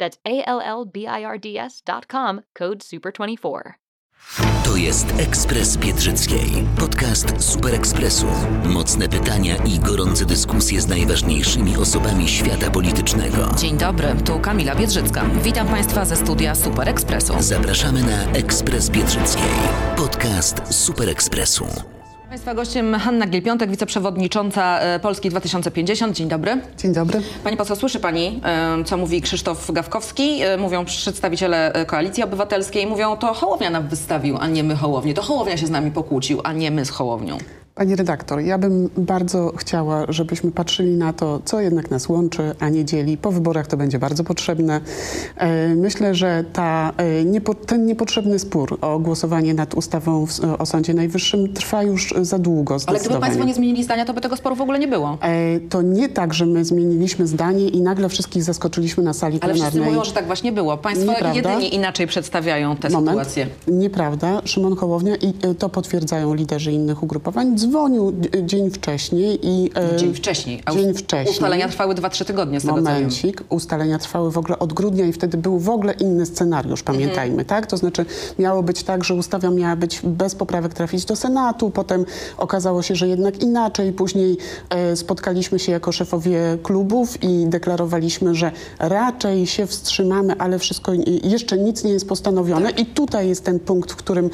That's A L L B I R D S dot com, code SUPER24. To jest Ekspres Biedrzyckiej, podcast Super Ekspresu. Mocne pytania i gorące dyskusje z najważniejszymi osobami świata politycznego. Dzień dobry, tu Kamila Biedrzycka. Witam Państwa ze studia Super Ekspresu. Zapraszamy na Ekspres Biedrzyckiej, podcast Super Ekspresu. Państwa gościem Hanna Giel-Piątek, wiceprzewodnicząca e, Polski 2050. Dzień dobry. Dzień dobry. Pani poseł, słyszy Pani, e, co mówi Krzysztof Gawkowski? E, Mówią przedstawiciele Koalicji Obywatelskiej. Mówią, to Hołownia nam wystawił, a nie my Hołownię. To Hołownia się z nami pokłócił, a nie my z Hołownią. Pani redaktor, ja bym bardzo chciała, żebyśmy patrzyli na to, co jednak nas łączy, a nie dzieli. Po wyborach to będzie bardzo potrzebne. E, Myślę, że ta, e, ten niepotrzebny spór o głosowanie nad ustawą o Sądzie Najwyższym trwa już za długo. Ale gdyby. Państwo nie zmienili zdania, to by tego sporu w ogóle nie było. E, To nie tak, że my zmieniliśmy zdanie i nagle wszystkich zaskoczyliśmy na sali Ale wszyscy plenarnej. mówią, że tak właśnie było. Państwo Nieprawda. jedyni inaczej przedstawiają tę Moment. sytuację. Nieprawda. Szymon Hołownia i to potwierdzają liderzy innych ugrupowań. Dzwonił dzień wcześniej i... e, Dzień wcześniej. A Dzień wcześniej. Ustalenia trwały 2-3 tygodnie z tego co wiem. Momencik. Ustalenia trwały w ogóle od grudnia i wtedy był w ogóle inny scenariusz, pamiętajmy, Mhm. tak? To znaczy miało być tak, że ustawa miała być bez poprawek trafić do Senatu, potem okazało się, że jednak inaczej. Później e, spotkaliśmy się jako szefowie klubów i deklarowaliśmy, że raczej się wstrzymamy, ale wszystko jeszcze nic nie jest postanowione i tutaj jest ten punkt, w którym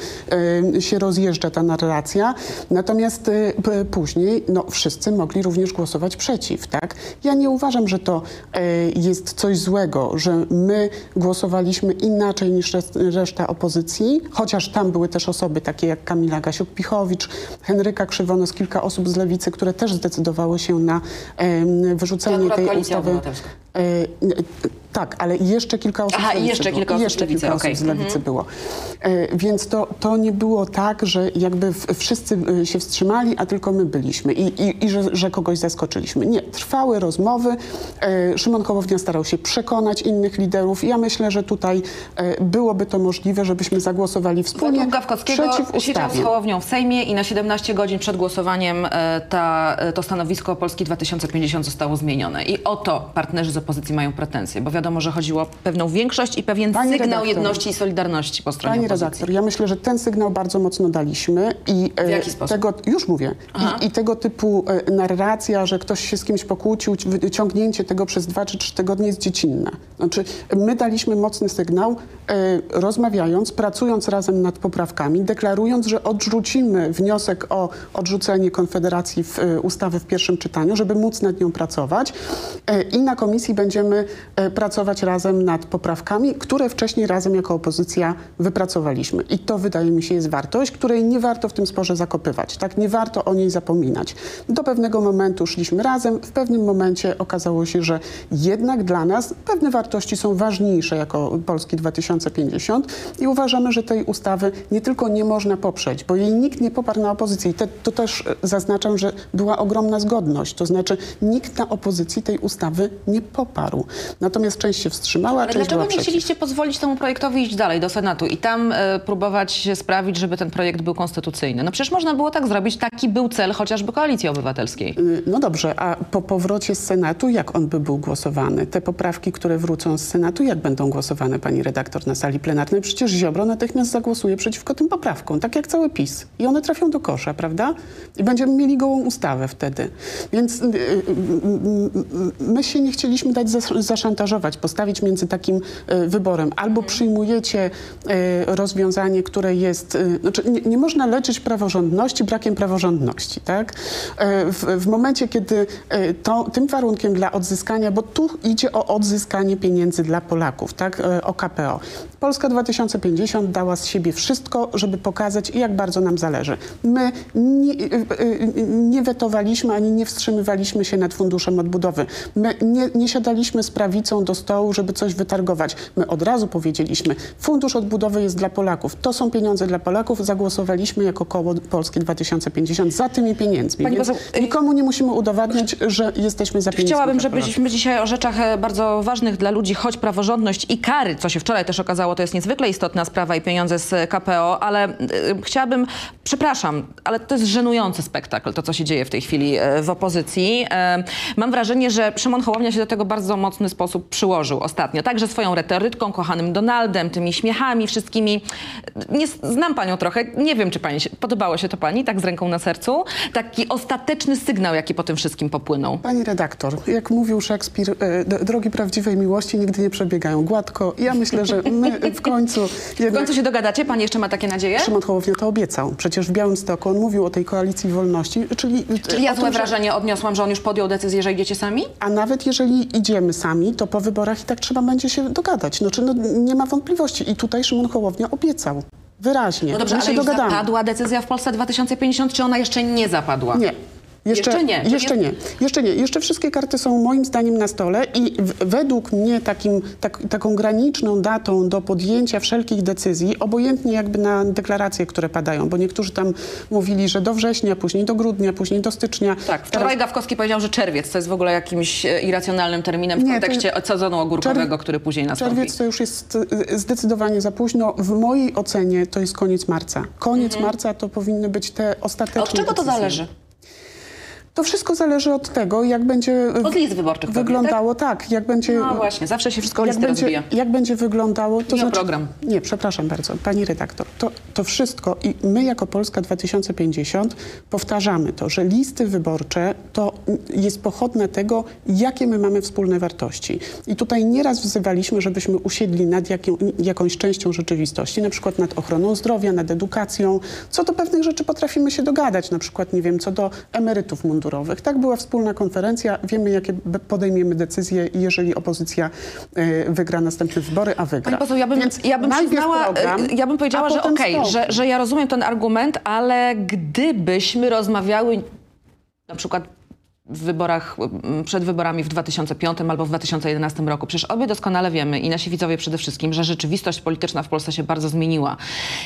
e, się rozjeżdża ta narracja. Natomiast e, p- później no, wszyscy mogli również głosować przeciw, tak? Ja nie uważam, że to e, jest coś złego, że my głosowaliśmy inaczej niż res- reszta opozycji, chociaż tam były też osoby takie jak Kamila Gasiuk-Pichowicz, Henryka Krzywonos, kilka osób z Lewicy, które też zdecydowały się na wyrzucenie tej ustawy. Tak, ale jeszcze kilka osób Aha, z lewicy jeszcze było. kilka osób z jeszcze lewicy, kilka osób z lewicy było. E, więc to, to nie było tak, że jakby wszyscy e, się wstrzymali, a tylko my byliśmy i, i, i że, że kogoś zaskoczyliśmy. Nie, trwały rozmowy. E, Szymon Hołownia starał się przekonać innych liderów. Ja myślę, że tutaj e, byłoby to możliwe, żebyśmy zagłosowali wspólnie Według Gawkowskiego przeciw z. Hołownią w Sejmie i na 17 godzin przed głosowaniem e, ta, e, to stanowisko Polski 2050 zostało zmienione. I o to partnerzy z opozycji mają pretensje, bo wiadomo, że chodziło o pewną większość i pewien Pani sygnał redaktor. jedności i solidarności po stronie Pani opozycji. redaktor, ja myślę, że ten sygnał bardzo mocno daliśmy i e, W jaki sposób? tego już mówię. I, I tego typu e, narracja, że ktoś się z kimś pokłócił, wyciągnięcie tego przez dwa czy trzy tygodnie jest dziecinne. Znaczy, my daliśmy mocny sygnał, e, rozmawiając, pracując razem nad poprawkami, deklarując, że odrzucimy wniosek o odrzucenie Konfederacji w, ustawy w pierwszym czytaniu, żeby móc nad nią pracować i na komisji będziemy e, pracować razem nad poprawkami, które wcześniej razem jako opozycja wypracowaliśmy. I to wydaje mi się jest wartość, której nie warto w tym sporze zakopywać. Tak, nie warto o niej zapominać. Do pewnego momentu szliśmy razem, w pewnym momencie okazało się, że jednak dla nas pewne wartości są ważniejsze jako Polski 2050 i uważamy, że tej ustawy nie tylko nie można poprzeć, bo jej nikt nie poparł na opozycji. I te, to też e, zaznaczam, że była ogromna zgodność. To znaczy nikt na opozycji tej ustawy nie poparł. Natomiast część się wstrzymała, Ale część dlaczego nie przeciw. chcieliście pozwolić temu projektowi iść dalej do Senatu i tam e, próbować sprawić, żeby ten projekt był konstytucyjny? No przecież można było tak zrobić. Taki był cel chociażby Koalicji Obywatelskiej. Y, No dobrze, a po powrocie z Senatu, jak on by był głosowany? Te poprawki, które wrócą z Senatu, jak będą głosowane, pani redaktor, na sali plenarnej? Przecież Ziobro natychmiast zagłosuje przeciwko tym poprawkom, tak jak cały PiS. I one trafią do kosza, prawda? I będziemy mieli gołą ustawę wtedy. Więc y, y, y, y, y, my się nie chcieliśmy dać zas- zaszantażować, postawić między takim e, wyborem. Albo przyjmujecie e, rozwiązanie, które jest... E, znaczy nie, nie można leczyć praworządności brakiem praworządności, tak? W, w momencie, kiedy to, tym warunkiem dla odzyskania, bo tu idzie o odzyskanie pieniędzy dla Polaków, tak? O KPO. Polska 2050 dała z siebie wszystko, żeby pokazać, jak bardzo nam zależy. My nie, e, e, nie wetowaliśmy ani nie wstrzymywaliśmy się nad funduszem odbudowy. My nie, nie siadaliśmy z prawicą do stołu, żeby coś wytargować. My od razu powiedzieliśmy, fundusz odbudowy jest dla Polaków. To są pieniądze dla Polaków. Zagłosowaliśmy jako koło Polski 2050 za tymi pieniędzmi. Pani Więc poseł, y- nikomu nie musimy udowadniać, że jesteśmy za pieniędzmi. Chciałabym, żebyśmy dzisiaj o rzeczach e, bardzo ważnych dla ludzi, choć praworządność i kary, co się wczoraj też okazało, to jest niezwykle istotna sprawa i pieniądze z KPO, ale e, chciałabym, przepraszam, ale to jest żenujący spektakl, to co się dzieje w tej chwili e, w opozycji. E, Mam wrażenie, że Szymon Hołownia się do tego bardzo mocny sposób przyłożył ostatnio. Także swoją retoryką, kochanym Donaldem, tymi śmiechami, wszystkimi. Nie, znam panią trochę, nie wiem, czy pani się, podobało się to pani, tak z ręką na sercu. Taki ostateczny sygnał, jaki po tym wszystkim popłynął. Pani redaktor, jak mówił Szekspir, drogi prawdziwej miłości nigdy nie przebiegają gładko. Ja myślę, że my w końcu W jednak... końcu się dogadacie? Pani jeszcze ma takie nadzieje? Szymon Hołownia to obiecał. Przecież w Białymstoku on mówił o tej koalicji wolności, czyli... Czyli ja złe tym, że- wrażenie odniosłam, że on już podjął decyzję, że idziecie sami? A nawet jeżeli idziemy sami, to po wyborach i tak trzeba będzie się dogadać. Znaczy, no, nie ma wątpliwości. I tutaj Szymon Hołownia obiecał. Wyraźnie. No dobrze, My ale się już dogadamy. zapadła decyzja w Polsce 2050, czy ona jeszcze nie zapadła? Nie. Jeszcze nie, czyli Jeszcze nie. Jeszcze nie. Jeszcze wszystkie karty są moim zdaniem na stole i według mnie takim, tak, taką graniczną datą do podjęcia wszelkich decyzji, obojętnie jakby na deklaracje, które padają, bo niektórzy tam mówili, że do września, później do grudnia, później do stycznia. Tak, wczoraj Gawkowski powiedział, że czerwiec to jest w ogóle jakimś e, irracjonalnym terminem w Nie, to kontekście sezonu ogórkowego, czerw- który później nastąpi. Czerwiec to już jest y, zdecydowanie za późno. W mojej ocenie to jest koniec marca. Koniec marca to powinny być te ostateczne Mhm. Od czego to decyzje. zależy? To wszystko zależy od tego, jak będzie Od list wyborczych pewnie, wyglądało, tak? jak będzie No właśnie, zawsze się wszystko jak będzie, rozbija. jak będzie wyglądało, to Nie znaczy, program. Nie, przepraszam bardzo, pani redaktor. To, to wszystko i my jako Polska 2050 powtarzamy to, że listy wyborcze to jest pochodne tego, jakie my mamy wspólne wartości. I tutaj nieraz wzywaliśmy, żebyśmy usiedli nad jaką, jakąś częścią rzeczywistości, na przykład nad ochroną zdrowia, nad edukacją. Co do pewnych rzeczy potrafimy się dogadać, na przykład, nie wiem, co do emerytów mundurowych. Tak, była wspólna konferencja, wiemy, jakie podejmiemy decyzje, jeżeli opozycja e, wygra następne wybory, a wygra. Pani poseł, ja bym, Więc ja bym przyznała, program, e, ja bym powiedziała, że okej, spokój. że, że ja rozumiem ten argument, ale gdybyśmy rozmawiały na przykład w wyborach, m, przed wyborami w 2005 albo w 2011 roku. Przecież obie doskonale wiemy i nasi widzowie przede wszystkim, że rzeczywistość polityczna w Polsce się bardzo zmieniła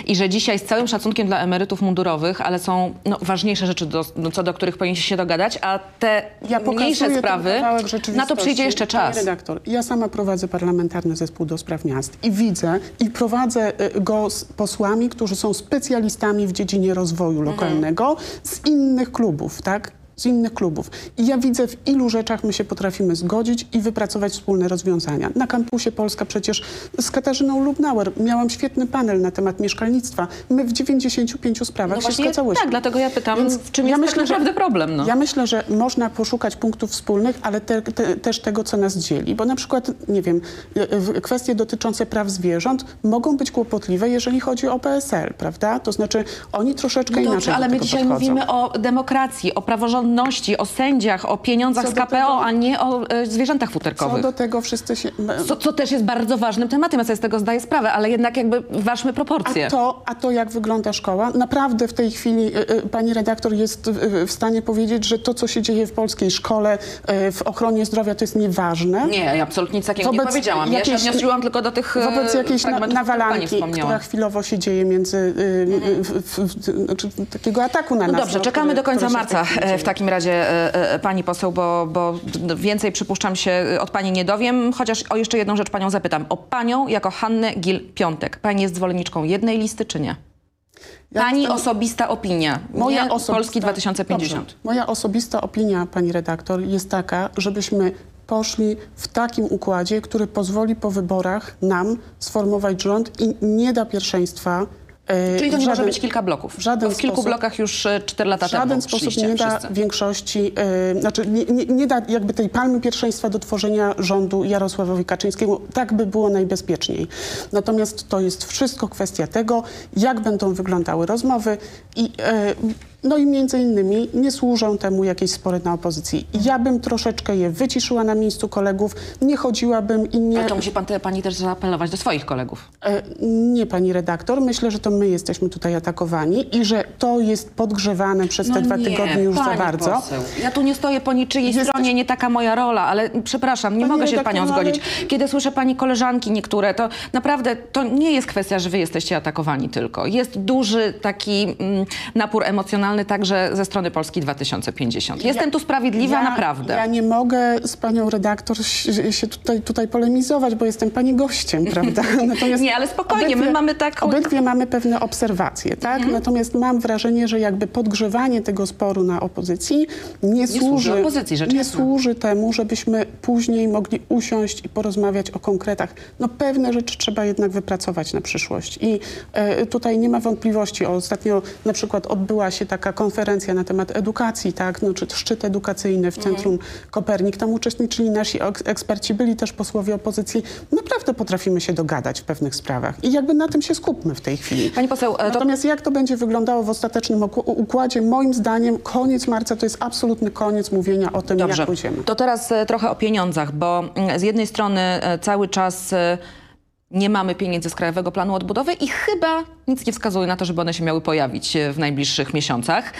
i że dzisiaj z całym szacunkiem dla emerytów mundurowych, ale są no, ważniejsze rzeczy, do, no, co do których powinniście się dogadać, a te Ja mniejsze sprawy, na to przyjdzie jeszcze Pani czas. redaktor, ja sama prowadzę parlamentarny zespół do spraw miast i widzę i prowadzę y, go z posłami, którzy są specjalistami w dziedzinie rozwoju Mhm. lokalnego z innych klubów, tak? Z innych klubów. I ja widzę, w ilu rzeczach my się potrafimy zgodzić i wypracować wspólne rozwiązania. Na kampusie Polska przecież z Katarzyną Lubnauer miałam świetny panel na temat mieszkalnictwa. My w 95 sprawach No się zgadzałyśmy. tak, dlatego ja pytam, Więc w czym ja jest myślę, tak że- naprawdę problem. No. Ja myślę, że można poszukać punktów wspólnych, ale te, te, też tego, co nas dzieli. Bo na przykład, nie wiem, kwestie dotyczące praw zwierząt mogą być kłopotliwe, jeżeli chodzi o PSL, prawda? To znaczy oni troszeczkę No inaczej dobrze, do ale my dzisiaj podchodzą. mówimy o demokracji, o praworządności, o sędziach, o pieniądzach Co z KPO, tego- a nie o e, zwierzętach Co futerkowych. do tego wszyscy się... Co, co też jest bardzo ważnym tematem, ja sobie z tego zdaję sprawę, ale jednak jakby ważmy proporcje. A to, a to, jak wygląda szkoła, naprawdę w tej chwili y, y, pani redaktor jest y, w stanie powiedzieć, że to, co się dzieje w polskiej szkole, y, w ochronie zdrowia, to jest nieważne. Nie, ja absolutnie nic takiego nie Wobec powiedziałam. Ja się tylko do tych e, Wobec jakiejś na, nawalanki, która chwilowo się dzieje między... Y, w, w, w, znaczy, takiego ataku na No nas. dobrze, no, czekamy który- do końca marca e, w takim razie e, e, pani poseł, bo, bo więcej przypuszczam się e, od pani nie dowiem, chociaż o jeszcze jedną rzecz panią zapytam. O panią jako Hannę Gil-Piątek. Pani jest zwolenniczką jednej listy czy nie? Ja Pani jestem- osobista opinia, Moja nie osobista, Polski 2050. Dobrze. Moja osobista opinia, pani redaktor, jest taka, żebyśmy poszli w takim układzie, który pozwoli po wyborach nam sformować rząd i nie da pierwszeństwa Czyli to nie w może żaden- być kilka bloków. w żaden Bo w kilku sposób- blokach już 4 lata w żaden temu sposób nie da wszyscy. większości, e, znaczy nie, nie, nie da jakby tej palmy pierwszeństwa do tworzenia rządu Jarosławowi Kaczyńskiemu. Tak by było najbezpieczniej. Natomiast to jest wszystko kwestia tego, jak będą wyglądały rozmowy i e, no i między innymi nie służą temu jakieś spory na opozycji. Ja bym troszeczkę je wyciszyła na miejscu kolegów, nie chodziłabym i nie... Ale to musi pan, pani też zaapelować do swoich kolegów. E, Nie, pani redaktor. Myślę, że to my jesteśmy tutaj atakowani i że to jest podgrzewane przez te dwa No nie, tygodnie już za bardzo. Poseł. Ja tu nie stoję po niczyjej Jesteś- stronie, nie taka moja rola, ale przepraszam, nie Pani mogę się z panią no ale- zgodzić. Kiedy słyszę pani koleżanki niektóre, to naprawdę to nie jest kwestia, że wy jesteście atakowani tylko. Jest duży taki mm, napór emocjonalny także ze strony Polski 2050. Jestem tu sprawiedliwa ja, naprawdę. Ja nie mogę z panią redaktor się tutaj, tutaj polemizować, bo jestem pani gościem, prawda? Natomiast Nie, ale spokojnie, my mamy taką- Obydwie mamy pewne obserwacje, tak? Mhm. Natomiast mam wrażenie, że jakby podgrzewanie tego sporu na opozycji nie, służy opozycji, nie jasna. służy temu, żebyśmy później mogli usiąść i porozmawiać o konkretach. No pewne rzeczy trzeba jednak wypracować na przyszłość i e, tutaj nie ma wątpliwości. Ostatnio na przykład odbyła się taka konferencja na temat edukacji, tak? No, czy szczyt edukacyjny w. Centrum Kopernik. Tam uczestniczyli nasi eks- eksperci, byli też posłowie opozycji. Naprawdę potrafimy się dogadać w pewnych sprawach i jakby na tym się skupmy w tej chwili. Pani poseł, e, to Natomiast jak to będzie wyglądało w ostatecznym układzie, moim zdaniem koniec marca to jest absolutny koniec mówienia o tym, Dobrze, jak pójdziemy. to teraz e, trochę o pieniądzach, bo mm, z jednej strony e, cały czas nie mamy pieniędzy z Krajowego Planu Odbudowy i chyba nic nie wskazuje na to, żeby one się miały pojawić e, w najbliższych miesiącach.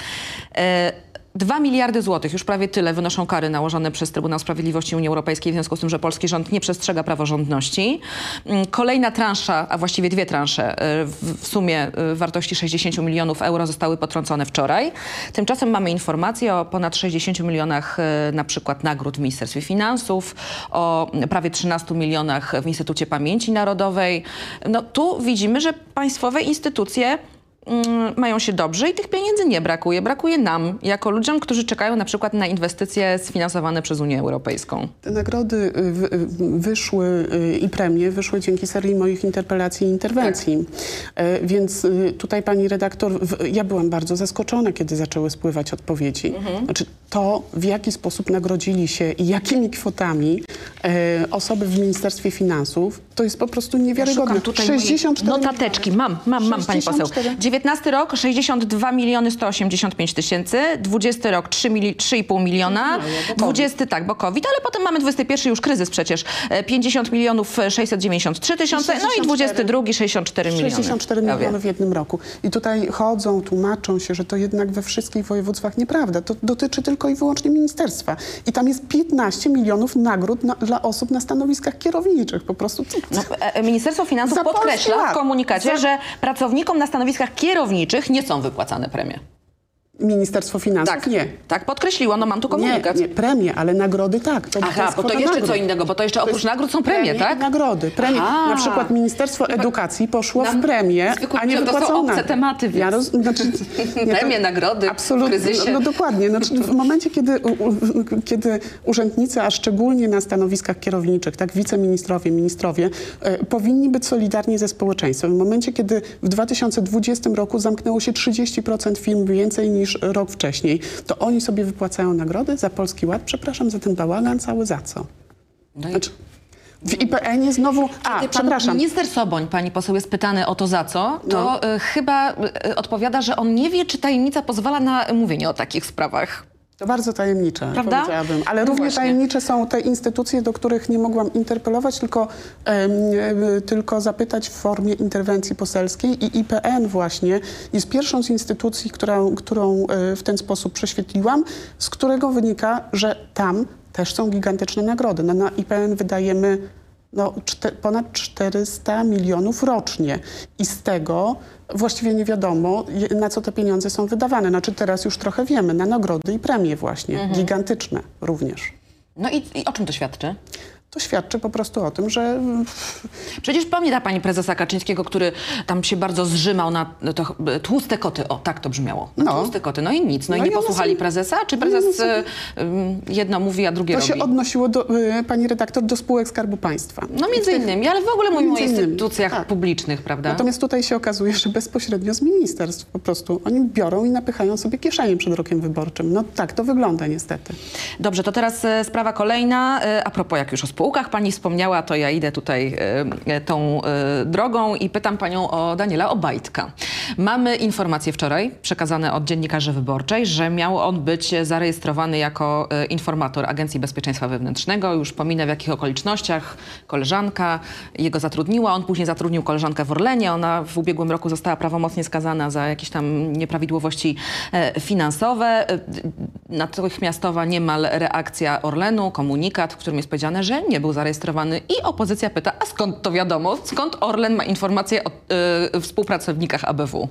E, 2 miliardy złotych, już prawie tyle wynoszą kary nałożone przez Trybunał Sprawiedliwości Unii Europejskiej w związku z tym, że polski rząd nie przestrzega praworządności. Mm, Kolejna transza, a właściwie dwie transze e, w sumie e, wartości 60 milionów euro zostały potrącone wczoraj. Tymczasem mamy informacje o ponad 60 milionach e, na przykład nagród w Ministerstwie Finansów, o prawie 13 milionach w Instytucie Pamięci Narodowej. No tu widzimy, że państwowe instytucje mają się dobrze i tych pieniędzy nie brakuje. Brakuje nam, jako ludziom, którzy czekają na przykład na inwestycje sfinansowane przez Unię Europejską. Te nagrody y, y, wyszły y, i premie wyszły dzięki serii moich interpelacji i interwencji. E, Więc tutaj pani redaktor, ja byłam bardzo zaskoczona, kiedy zaczęły spływać odpowiedzi. Znaczy to, w jaki sposób nagrodzili się i jakimi kwotami e, osoby w Ministerstwie Finansów, to jest po prostu niewiarygodne. Szukam tutaj mojej 64 notateczki. Mam, mam, mam, pani poseł. 64. 19 rok 62 miliony 185 tysięcy, 20 rok 3 mili, 3,5 miliona, 20 tak, bo COVID, ale potem mamy 21 już kryzys przecież, e, 50 milionów e, 693 tysiące, no i 22 64 miliony. 64 Ja miliony w jednym roku. I tutaj chodzą, tłumaczą się, że to jednak we wszystkich województwach nieprawda. To dotyczy tylko i wyłącznie ministerstwa. I tam jest 15 milionów nagród na, dla osób na stanowiskach kierowniczych. Po prostu. No, e, e, Ministerstwo Finansów Za podkreśla w komunikacie, Za- że pracownikom na stanowiskach kierowniczych nie są wypłacane premie. Ministerstwo Finansów Tak, nie. tak podkreśliło, no mam tu Nie, komunikat. nie, premie, ale nagrody tak. To, Aha, jest bo to jeszcze nagród. co innego, bo to jeszcze To oprócz jest nagród są premie, tak? i nagrody. Premie. Aha. Na przykład Ministerstwo Edukacji poszło w premię, a nie to są wypłacono obce tematy, więc- Ja roz, znaczy, nie, to- Premie, nagrody Absolutnie. kryzysie. No, no dokładnie. Znaczy, w momencie, kiedy, u, kiedy urzędnicy, a szczególnie na stanowiskach kierowniczych, tak, wiceministrowie, ministrowie, e, powinni być solidarni ze społeczeństwem. W momencie, kiedy w 2020 roku zamknęło się 30% firm więcej niż rok wcześniej, to oni sobie wypłacają nagrody za Polski Ład. Przepraszam za ten bałagan cały za co? No Znaczy, w IPN-ie znowu... A, Kiedy przepraszam. minister Soboń, pani poseł, jest pytany o to za co, to e, chyba e, odpowiada, że on nie wie, czy tajemnica pozwala na mówienie o takich sprawach. To bardzo tajemnicze, Prawda? powiedziałabym. Ale No równie właśnie. tajemnicze są te instytucje, do których nie mogłam interpelować, tylko, e, tylko zapytać w formie interwencji poselskiej. I IPN właśnie jest pierwszą z instytucji, którą, którą e, w ten sposób prześwietliłam, z którego wynika, że tam też są gigantyczne nagrody. No, na IPN wydajemy no, czte, ponad 400 milionów rocznie. I z tego właściwie nie wiadomo, na co te pieniądze są wydawane. Znaczy teraz już trochę wiemy, na nagrody i premie właśnie, gigantyczne również. No i, i o czym to świadczy? To świadczy po prostu o tym, że Przecież pamięta pani prezesa Kaczyńskiego, który tam się bardzo zrzymał na to, tłuste koty. O, tak to brzmiało. No. tłuste koty. No i nic. No, No i nie i one posłuchali są- prezesa? Czy no prezes one y, ym, jedno mówi, a drugie to robi? się odnosiło do, y, pani redaktor do spółek Skarbu Państwa. No między innymi, ale w ogóle mówimy o instytucjach tak. publicznych, prawda? Natomiast tutaj się okazuje, że bezpośrednio z ministerstw po prostu oni biorą i napychają sobie kieszenie przed rokiem wyborczym. No tak to wygląda niestety. Dobrze, to teraz e, sprawa kolejna. E, A propos, jak już o spółkach pani wspomniała, to ja idę tutaj e, e, tą e, drogą i pytam panią o Daniela Obajtka. Mamy informacje wczoraj przekazane od dziennikarzy wyborczej, że miał on być zarejestrowany jako informator Agencji Bezpieczeństwa Wewnętrznego. Już pominę w jakich okolicznościach. Koleżanka jego zatrudniła, on później zatrudnił koleżankę w Orlenie. Ona w ubiegłym roku została prawomocnie skazana za jakieś tam nieprawidłowości finansowe. Natychmiastowa niemal reakcja Orlenu, komunikat, w którym jest powiedziane, że nie był zarejestrowany i opozycja pyta, a skąd to wiadomo? Skąd Orlen ma informacje o e, współpracownikach ABW?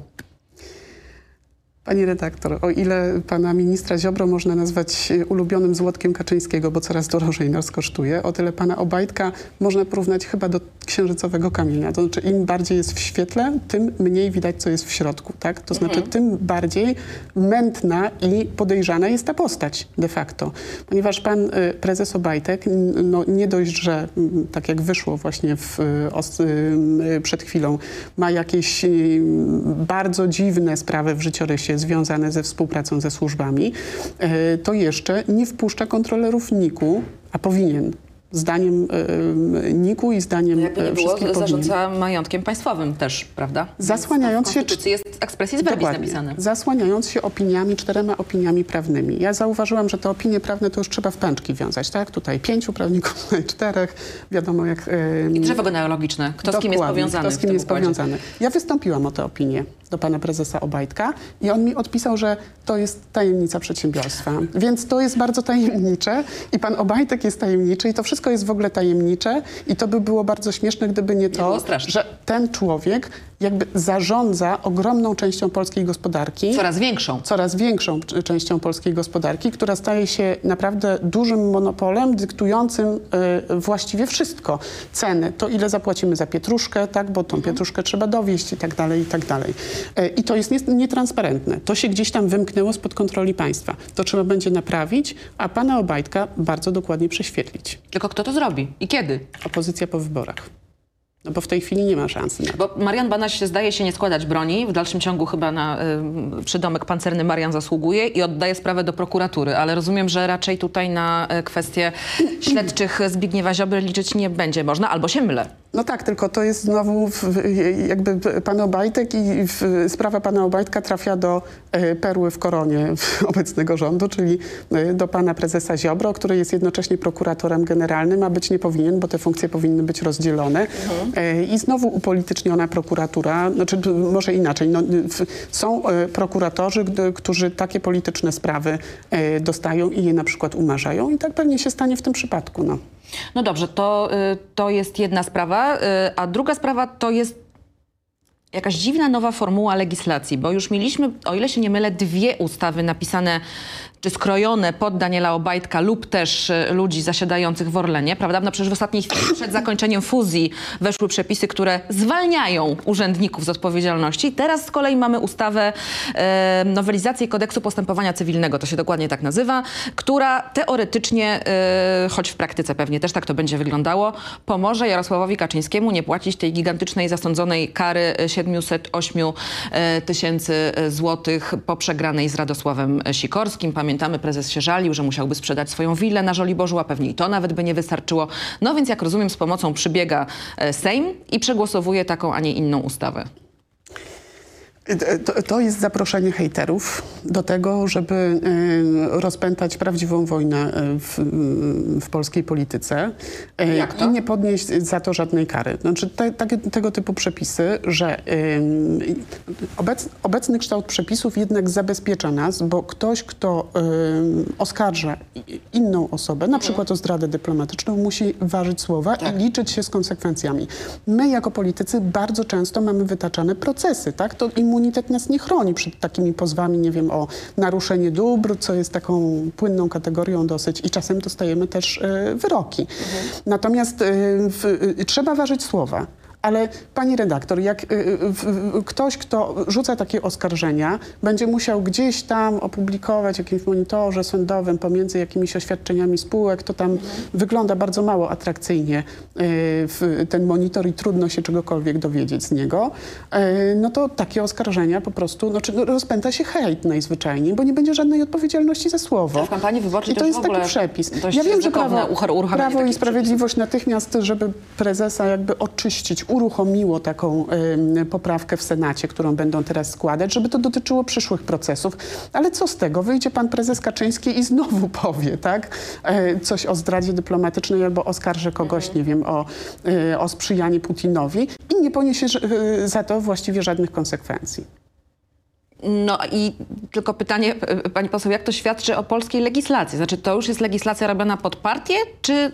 Pani redaktor, o ile pana ministra Ziobro można nazwać e, ulubionym złotkiem Kaczyńskiego, bo coraz drożej nas kosztuje, o tyle pana Obajtka można porównać chyba do księżycowego kamienia. To znaczy im bardziej jest w świetle, tym mniej widać, co jest w środku. Tak? To znaczy tym bardziej mętna i podejrzana jest ta postać de facto. Ponieważ pan e, prezes Obajtek no, nie dość, że m, tak jak wyszło właśnie w, e, os, przed chwilą, ma jakieś bardzo dziwne sprawy w życiorysie związane ze współpracą ze służbami, e, to jeszcze nie wpuszcza kontrolerów NIK-u, a powinien. Zdaniem e, NIK-u i zdaniem Jakby nie e, było, wszystkich powinien. zarządza majątkiem państwowym też, prawda? Zasłaniając się- jest expressis verbis napisane. Zasłaniając się opiniami, czterema opiniami prawnymi. Ja zauważyłam, że te opinie prawne to już trzeba w pęczki wiązać, tak? Tutaj pięciu prawników, tutaj czterech. Wiadomo jak... e, I drzewo genealogiczne. Kto z kim jest powiązany Kto z kim jest powiązany. Ja wystąpiłam o tę opinię do pana prezesa Obajtka i on mi odpisał, że to jest tajemnica przedsiębiorstwa. Więc to jest bardzo tajemnicze i pan Obajtek jest tajemniczy i to wszystko jest w ogóle tajemnicze i to by było bardzo śmieszne, gdyby nie to, straszne. że ten człowiek jakby zarządza ogromną częścią polskiej gospodarki Coraz większą. coraz większą częścią polskiej gospodarki, która staje się naprawdę dużym monopolem dyktującym e, właściwie wszystko. Ceny, to ile zapłacimy za pietruszkę, tak, bo tą pietruszkę trzeba dowieść i tak dalej, i tak dalej. E, I to jest nietransparentne. To się gdzieś tam wymknęło spod kontroli państwa. To trzeba będzie naprawić, a pana Obajtka bardzo dokładnie prześwietlić. Tylko kto to zrobi i kiedy? Opozycja po wyborach. No bo w tej chwili nie ma szansy. Bo Marian Banaś zdaje się nie składać broni. W dalszym ciągu chyba na y, przydomek pancerny Marian zasługuje i oddaje sprawę do prokuratury. Ale rozumiem, że raczej tutaj na y, kwestie śledczych Zbigniewa Ziobry liczyć nie będzie można, albo się mylę. No tak, tylko to jest znowu jakby pan Obajtek i sprawa pana Obajtka trafia do e, perły w koronie obecnego rządu, czyli e, do pana prezesa Ziobro, który jest jednocześnie prokuratorem generalnym, a być nie powinien, bo te funkcje powinny być rozdzielone. E, I znowu upolityczniona prokuratura, znaczy może inaczej, no, są prokuratorzy, którzy takie polityczne sprawy dostają i je na przykład umarzają i tak pewnie się stanie w tym przypadku. No. No dobrze, to, y, to jest jedna sprawa, y, a druga sprawa to jest jakaś dziwna nowa formuła legislacji, bo już mieliśmy, o ile się nie mylę, dwie ustawy napisane czy skrojone pod Daniela Obajtka lub też y, ludzi zasiadających w Orlenie, prawda? No przecież w ostatniej chwili przed zakończeniem fuzji weszły przepisy, które zwalniają urzędników z odpowiedzialności. Teraz z kolei mamy ustawę, e, nowelizację kodeksu postępowania cywilnego, to się dokładnie tak nazywa, która teoretycznie, e, choć w praktyce pewnie też tak to będzie wyglądało, pomoże Jarosławowi Kaczyńskiemu nie płacić tej gigantycznej zasądzonej kary e, 708 e, tysięcy e, złotych po przegranej z Radosławem Sikorskim. Pamiętamy, prezes się żalił, że musiałby sprzedać swoją willę na Żoliborzu, a pewnie i to nawet by nie wystarczyło. No więc jak rozumiem, z pomocą przybiega e, Sejm i przegłosowuje taką, a nie inną ustawę. To, to jest zaproszenie hejterów do tego, żeby e, rozpętać prawdziwą wojnę e, w, w polskiej polityce Jak to? i nie podnieść za to żadnej kary. Znaczy te, takie, tego typu przepisy, że obec, obecny kształt przepisów jednak zabezpiecza nas, bo ktoś, kto oskarża inną osobę, na przykład o zdradę dyplomatyczną, musi ważyć słowa i liczyć się z konsekwencjami. My jako politycy bardzo często mamy wytaczane procesy, tak? To immunitet nas nie chroni przed takimi pozwami, nie wiem, o naruszenie dóbr, co jest taką płynną kategorią dosyć i czasem dostajemy też e, wyroki. Natomiast e, w, e, trzeba ważyć słowa. Ale pani redaktor, jak y, y, w- ktoś, kto rzuca takie oskarżenia, będzie musiał gdzieś tam opublikować w jakimś monitorze sądowym pomiędzy jakimiś oświadczeniami spółek, to tam wygląda bardzo mało atrakcyjnie y, w ten monitor i trudno się czegokolwiek dowiedzieć z niego, y, no to takie oskarżenia po prostu, no, czy rozpęta się hejt najzwyczajniej, bo nie będzie żadnej odpowiedzialności za słowo. W kampanii wyborczej I to jest taki przepis. Ja wiem, że prawo, prawo i Sprawiedliwość natychmiast, żeby prezesa jakby oczyścić, uruchomiło taką poprawkę w Senacie, którą będą teraz składać, żeby to dotyczyło przyszłych procesów. Ale co z tego? Wyjdzie pan prezes Kaczyński i znowu powie, tak? E, coś o zdradzie dyplomatycznej albo oskarży kogoś, Mhm. nie wiem, o, e, o sprzyjanie Putinowi i nie poniesie e, za to właściwie żadnych konsekwencji. No i tylko pytanie, e, pani poseł, jak to świadczy o polskiej legislacji? Znaczy to już jest legislacja robiona pod partię, czy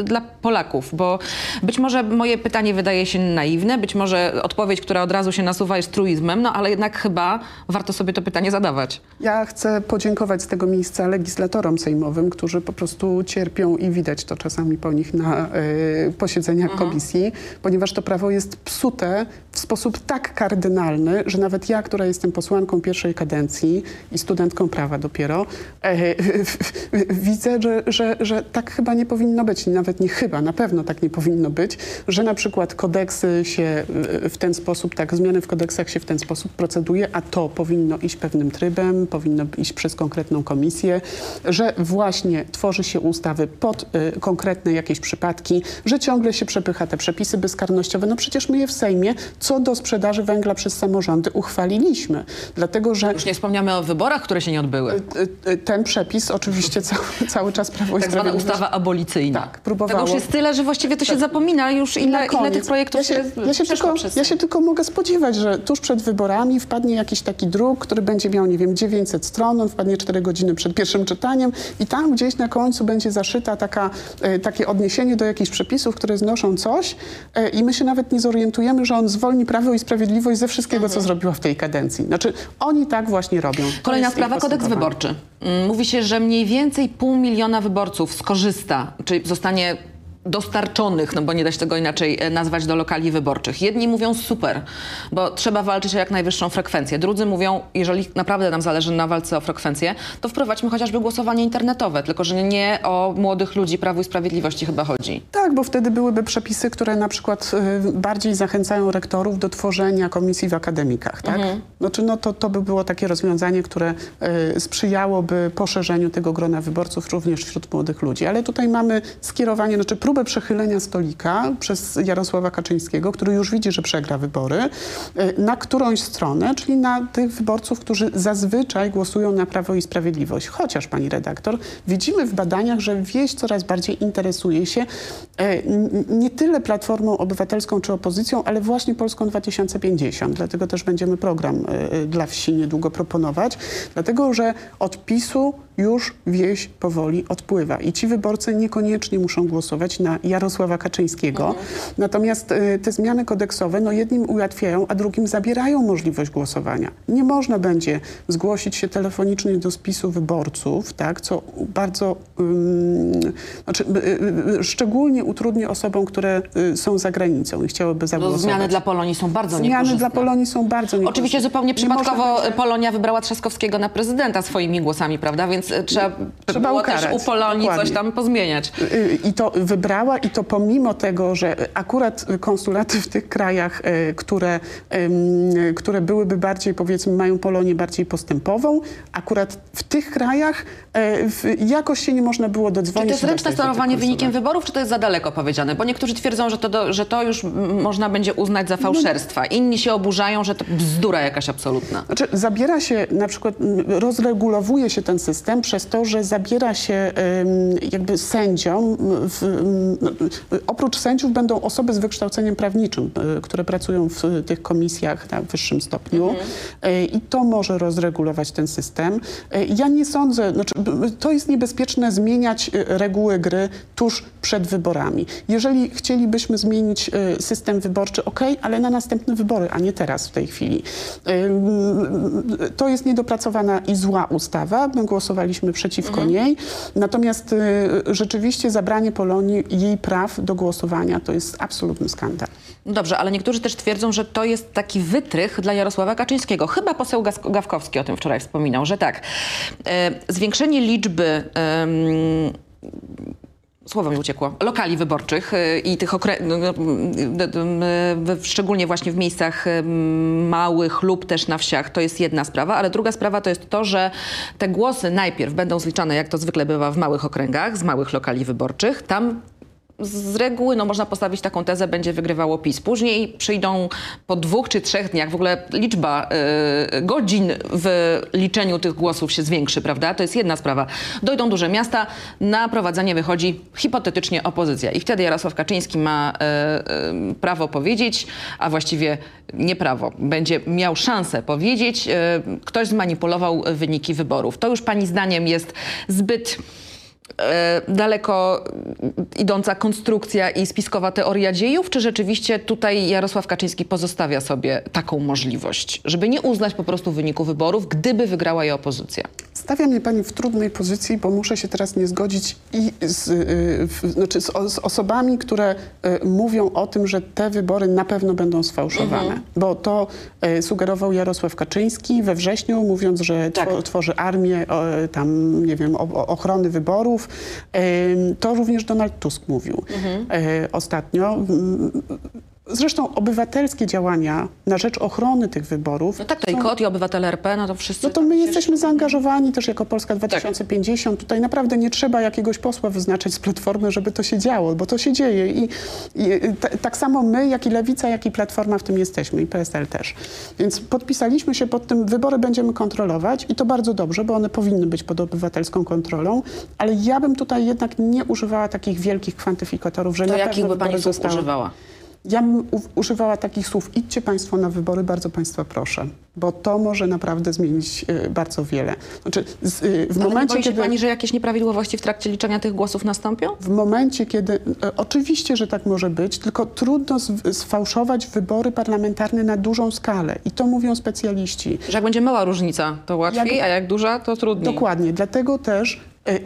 y, dla Polaków? Bo być może moje pytanie wydaje się naiwne, być może odpowiedź, która od razu się nasuwa jest truizmem, no ale jednak chyba warto sobie to pytanie zadawać. Ja chcę podziękować z tego miejsca legislatorom sejmowym, którzy po prostu cierpią i widać to czasami po nich na y, posiedzeniach komisji, ponieważ to prawo jest psute w sposób tak kardynalny, że nawet ja, która jestem posłanką pierwszej kadencji i studentką prawa dopiero, e, widzę, że, że, że tak chyba nie powinno być. Nawet nie chyba, na pewno tak nie powinno być, że na przykład kodeksy się w ten sposób, tak, zmiany w kodeksach się w ten sposób proceduje, a to powinno iść pewnym trybem, powinno iść przez konkretną komisję, że właśnie tworzy się ustawy pod y, konkretne jakieś przypadki, że ciągle się przepycha te przepisy bezkarnościowe. No przecież my je w Sejmie co do sprzedaży węgla przez samorządy uchwaliliśmy, dlatego że Już nie wspomniamy o wyborach, które się nie odbyły. y, y, ten przepis oczywiście cały, cały czas Prawo i Tak zwana Sprawiedliwość ustawa abolicyjna. Tak, próbowało. Tego już jest tyle, że właściwie to się zapomina już ile, Na ile tych projektów ja się, ja się, tylko, przez ja się tylko mogę spodziewać, że tuż przed wyborami wpadnie jakiś taki druk, który będzie miał, nie wiem, 900 stron, on wpadnie 4 godziny przed pierwszym czytaniem i tam gdzieś na końcu będzie zaszyta taka, e, takie odniesienie do jakichś przepisów, które znoszą coś e, i my się nawet nie zorientujemy, że on zwolni Prawo i Sprawiedliwość ze wszystkiego, Mhm. co zrobiła w tej kadencji. Znaczy, oni tak właśnie robią. To Kolejna sprawa, kodeks wyborczy. Mm, Mówi się, że mniej więcej pół miliona wyborców skorzysta, czyli zostanie dostarczonych, no bo nie da się tego inaczej e, nazwać, do lokali wyborczych. Jedni mówią super, bo trzeba walczyć o jak najwyższą frekwencję. Drudzy mówią, jeżeli naprawdę nam zależy na walce o frekwencję, to wprowadźmy chociażby głosowanie internetowe, tylko że nie o młodych ludzi Prawu i Sprawiedliwości chyba chodzi. Tak, bo wtedy byłyby przepisy, które na przykład y, bardziej zachęcają rektorów do tworzenia komisji w akademikach, tak? Znaczy, no to, to by było takie rozwiązanie, które y, sprzyjałoby poszerzeniu tego grona wyborców również wśród młodych ludzi. Ale tutaj mamy skierowanie, znaczy próbę przechylenia stolika przez Jarosława Kaczyńskiego, który już widzi, że przegra wybory, y, na którąś stronę, czyli na tych wyborców, którzy zazwyczaj głosują na Prawo i Sprawiedliwość. Chociaż, pani redaktor, widzimy w badaniach, że wieś coraz bardziej interesuje się e, nie tyle Platformą Obywatelską czy opozycją, ale właśnie Polską 2050. Dlatego też będziemy program e, e, dla wsi niedługo proponować, dlatego że od PiSu już wieś powoli odpływa i ci wyborcy niekoniecznie muszą głosować na Jarosława Kaczyńskiego. Natomiast e, te zmiany kodeksowe no jednym ułatwiają, a drugim zabierają możliwość głosowania. Nie można będzie zgłosić się telefonicznie do spisu wyborców, tak, co bardzo ym, znaczy, y, y, y, szczególnie utrudni osobom, które y, są za granicą i chciałyby No, zagłosować. zmiany dla Polonii są bardzo Zmiany niekorzystne. dla Polonii są bardzo niekorzystne. Oczywiście zupełnie przypadkowo Polonia wybrała Trzaskowskiego na prezydenta swoimi głosami, prawda? Więc e, trzeba, Trzeba było ukarać, też u Polonii dokładnie. coś tam pozmieniać. Y, I to wybrała i to pomimo tego, że akurat konsulaty w tych krajach, y, które, które byłyby bardziej, powiedzmy, mają Polonię bardziej postępową, akurat w tych krajach y, jakoś się nie można było Czy dodzwonić. to jest ręczne sterowanie wynikiem wyborów, czy to jest za daleko powiedziane? Bo niektórzy twierdzą, że to, do, że to już można będzie uznać za No, fałszerstwa. Inni się oburzają, że to bzdura jakaś absolutna. Znaczy, zabiera się, na przykład rozregulowuje się ten system przez to, że zabiera się jakby sędziom, w, no, oprócz sędziów będą osoby z wykształceniem prawniczym, y, które pracują w tych komisjach na wyższym stopniu Y, i to może rozregulować ten system. Y, Ja nie sądzę, znaczy, to jest niebezpieczne zmieniać reguły gry tuż przed wyborami. Jeżeli chcielibyśmy zmienić system wyborczy, ok, ale na następne wybory, a nie teraz w tej chwili. To jest niedopracowana i zła ustawa. My głosowaliśmy przeciwko niej. Natomiast y, rzeczywiście zabranie Polonii jej praw do głosowania to jest absolutny skandal. Dobrze, ale niektórzy też twierdzą, że to jest taki wytrych dla Jarosława Kaczyńskiego. Chyba poseł Gawkowski o tym wczoraj wspominał, że tak, e, zwiększenie liczby słowo mi uciekło, lokali wyborczych y, i tych okrę- no, no, w- szczególnie właśnie w miejscach em, małych lub też na wsiach, to jest jedna sprawa, ale druga sprawa to jest to, że te głosy najpierw będą zliczane, jak to zwykle bywa w małych okręgach, z małych lokali wyborczych. Tam z reguły no, można postawić taką tezę, będzie wygrywało PiS. Później przyjdą po dwóch czy trzech dniach, w ogóle liczba y, godzin w liczeniu tych głosów się zwiększy, prawda? To jest jedna sprawa. Dojdą duże miasta, na prowadzenie wychodzi hipotetycznie opozycja. I wtedy Jarosław Kaczyński ma y, y, prawo powiedzieć, a właściwie nie prawo, będzie miał szansę powiedzieć, y, ktoś zmanipulował wyniki wyborów. To już pani zdaniem jest zbyt daleko idąca konstrukcja i spiskowa teoria dziejów, czy rzeczywiście tutaj Jarosław Kaczyński pozostawia sobie taką możliwość, żeby nie uznać po prostu wyniku wyborów, gdyby wygrała je opozycja? Stawia mnie pani w trudnej pozycji, bo muszę się teraz nie zgodzić i z, y, znaczy z, o- z osobami, które y, mówią o tym, że te wybory na pewno będą sfałszowane. Bo to y, sugerował Jarosław Kaczyński we wrześniu, mówiąc, że Tak. two, tworzy armię tam, nie wiem, o ochrony wyborów. Ym, To również Donald Tusk mówił y, ostatnio. Zresztą obywatelskie działania na rzecz ochrony tych wyborów No tak, to i są- KOT, i obywatele RP, no to wszyscy... no to my jesteśmy zaangażowani też jako Polska 2050. Tutaj naprawdę nie trzeba jakiegoś posła wyznaczać z Platformy, żeby to się działo, bo to się dzieje. I, i ta, tak samo my, jak i Lewica, jak i Platforma w tym jesteśmy i PSL też. Więc podpisaliśmy się pod tym, wybory będziemy kontrolować i to bardzo dobrze, bo one powinny być pod obywatelską kontrolą, ale ja bym tutaj jednak nie używała takich wielkich kwantyfikatorów, że To na jakich pewno by pani zostały. używała? Ja bym używała takich słów, idźcie Państwo na wybory, bardzo Państwa proszę, bo to może naprawdę zmienić y, bardzo wiele. Znaczy, z, y, w, Ale nie momencie, boi się kiedy, pani, że jakieś nieprawidłowości w trakcie liczenia tych głosów nastąpią? w momencie, kiedy... y, Oczywiście, że tak może być, tylko trudno z, sfałszować wybory parlamentarne na dużą skalę i to mówią specjaliści. Że jak będzie mała różnica, to łatwiej, Jak- a jak duża, to trudniej. Dokładnie, dlatego też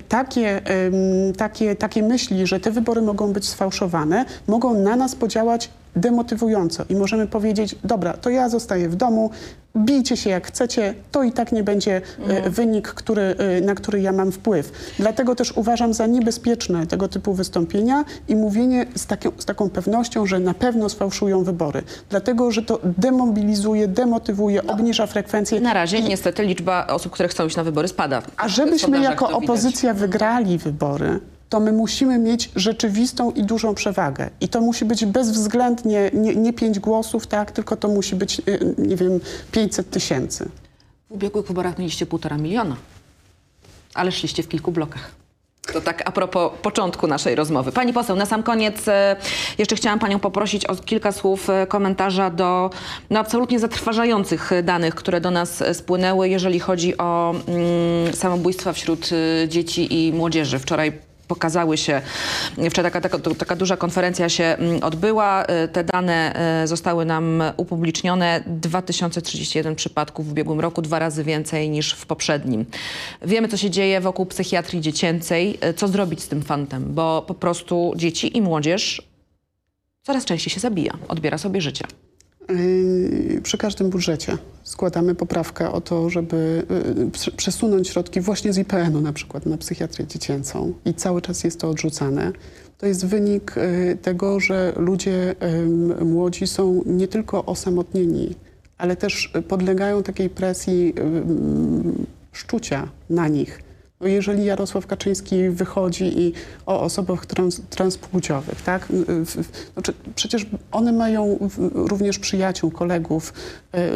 takie, ym, takie, takie myśli, że te wybory mogą być sfałszowane, mogą na nas podziałać demotywująco i możemy powiedzieć, dobra, to ja zostaję w domu, bijcie się jak chcecie, to i tak nie będzie y, wynik, który, y, na który ja mam wpływ. Dlatego też uważam za niebezpieczne tego typu wystąpienia i mówienie z, taką z taką pewnością, że na pewno sfałszują wybory. Dlatego, że to demobilizuje, demotywuje, obniża frekwencję. Na razie niestety liczba osób, które chcą iść na wybory spada. A żebyśmy jako opozycja wygrali wybory, to my musimy mieć rzeczywistą i dużą przewagę. I to musi być bezwzględnie nie, nie pięć głosów, tak, tylko to musi być, y, nie wiem, 500 tysięcy. W ubiegłych wyborach mieliście półtora miliona, ale szliście w kilku blokach. To tak a propos początku naszej rozmowy. Pani poseł, na sam koniec e, jeszcze chciałam Panią poprosić o kilka słów e, komentarza do no, absolutnie zatrważających danych, które do nas spłynęły, jeżeli chodzi o mm, samobójstwa wśród dzieci i młodzieży. Wczoraj pokazały się, wczoraj taka, taka, taka duża konferencja się mm, odbyła. E, Te dane e, zostały nam upublicznione. 2031 przypadków w ubiegłym roku, dwa razy więcej niż w poprzednim. Wiemy, co się dzieje wokół psychiatrii dziecięcej. E, Co zrobić z tym fantem? Bo po prostu dzieci i młodzież coraz częściej się zabija, odbiera sobie życie. Yy, Przy każdym budżecie składamy poprawkę o to, żeby yy, prze- przesunąć środki właśnie z IPN-u na przykład na psychiatrię dziecięcą i cały czas jest to odrzucane. To jest wynik yy, tego, że ludzie młodzi są nie tylko osamotnieni, ale też podlegają takiej presji szczucia na nich. Jeżeli Jarosław Kaczyński wychodzi i o osobach trans, transpłciowych, tak? Znaczy, przecież one mają również przyjaciół, kolegów. E,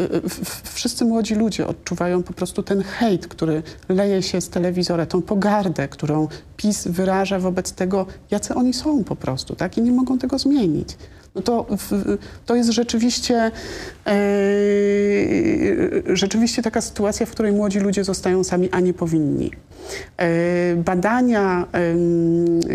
Wszyscy młodzi ludzie odczuwają po prostu ten hejt, który leje się z telewizora, tą pogardę, którą PiS wyraża wobec tego, jacy oni są po prostu, tak? I nie mogą tego zmienić. To, to jest rzeczywiście, e, rzeczywiście taka sytuacja, w której młodzi ludzie zostają sami, a nie powinni. E, badania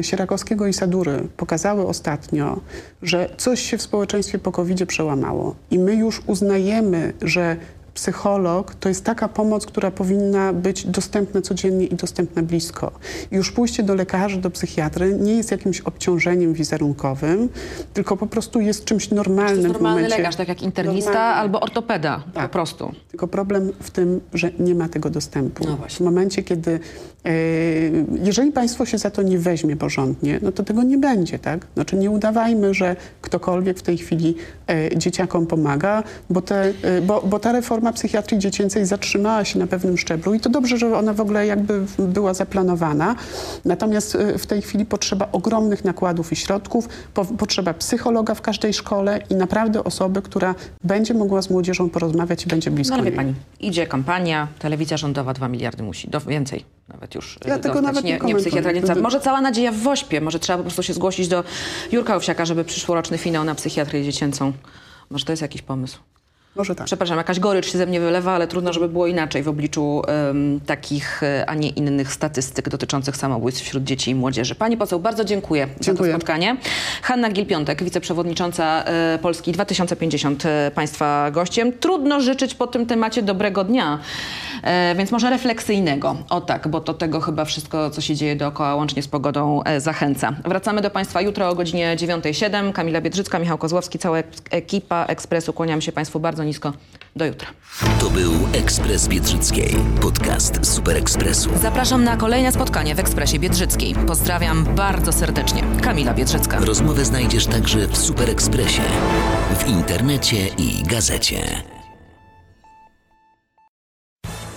Sierakowskiego i Sadury pokazały ostatnio, że coś się w społeczeństwie po przełamało i my już uznajemy, że psycholog to jest taka pomoc, która powinna być dostępna codziennie i dostępna blisko. Już pójście do lekarzy, do psychiatry nie jest jakimś obciążeniem wizerunkowym, tylko po prostu jest czymś normalnym. To jest normalny lekarz, tak jak internista normalny. albo ortopeda tak. po prostu. Tylko problem w tym, że nie ma tego dostępu. No w momencie, kiedy e, jeżeli państwo się za to nie weźmie porządnie, no to tego nie będzie, tak? Znaczy nie udawajmy, że ktokolwiek w tej chwili e, dzieciakom pomaga, bo, te, e, bo, bo ta reforma reforma psychiatrii dziecięcej zatrzymała się na pewnym szczeblu i to dobrze, że ona w ogóle jakby była zaplanowana. Natomiast y, w tej chwili potrzeba ogromnych nakładów i środków, po, potrzeba psychologa w każdej szkole i naprawdę osoby, która będzie mogła z młodzieżą porozmawiać i będzie blisko no, ale wie pani, idzie kampania, telewizja rządowa 2 miliardy musi, do, więcej nawet już ja dostać. tego nawet nie, nie, nie psychiatra, nie Może cała nadzieja w Wośpie, może trzeba po prostu się zgłosić do Jurka Owsiaka, żeby przyszłoroczny finał na psychiatrię dziecięcą. Może to jest jakiś pomysł. Może tak. Przepraszam, jakaś gorycz się ze mnie wylewa, ale trudno, żeby było inaczej w obliczu um, takich, e, a nie innych statystyk dotyczących samobójstw wśród dzieci i młodzieży. Pani poseł, bardzo dziękuję, dziękuję. za to spotkanie. Hanna Gil-Piątek, wiceprzewodnicząca e, Polski 2050, e, Państwa gościem. Trudno życzyć po tym temacie dobrego dnia, więc może refleksyjnego. O tak, bo to tego chyba wszystko, co się dzieje dookoła, łącznie z pogodą, e, zachęca. Wracamy do Państwa jutro o godzinie 9.07. Kamila Biedrzycka, Michał Kozłowski, cała ekipa Ekspresu. Kłaniam się Państwu bardzo bardzo nisko. Do jutra. To był Ekspres Biedrzyckiej, podcast Super Ekspresu. Zapraszam na kolejne spotkanie w Ekspresie Biedrzyckiej. Pozdrawiam bardzo serdecznie. Kamila Biedrzycka. Rozmowę znajdziesz także w Super Ekspresie, w internecie i gazecie.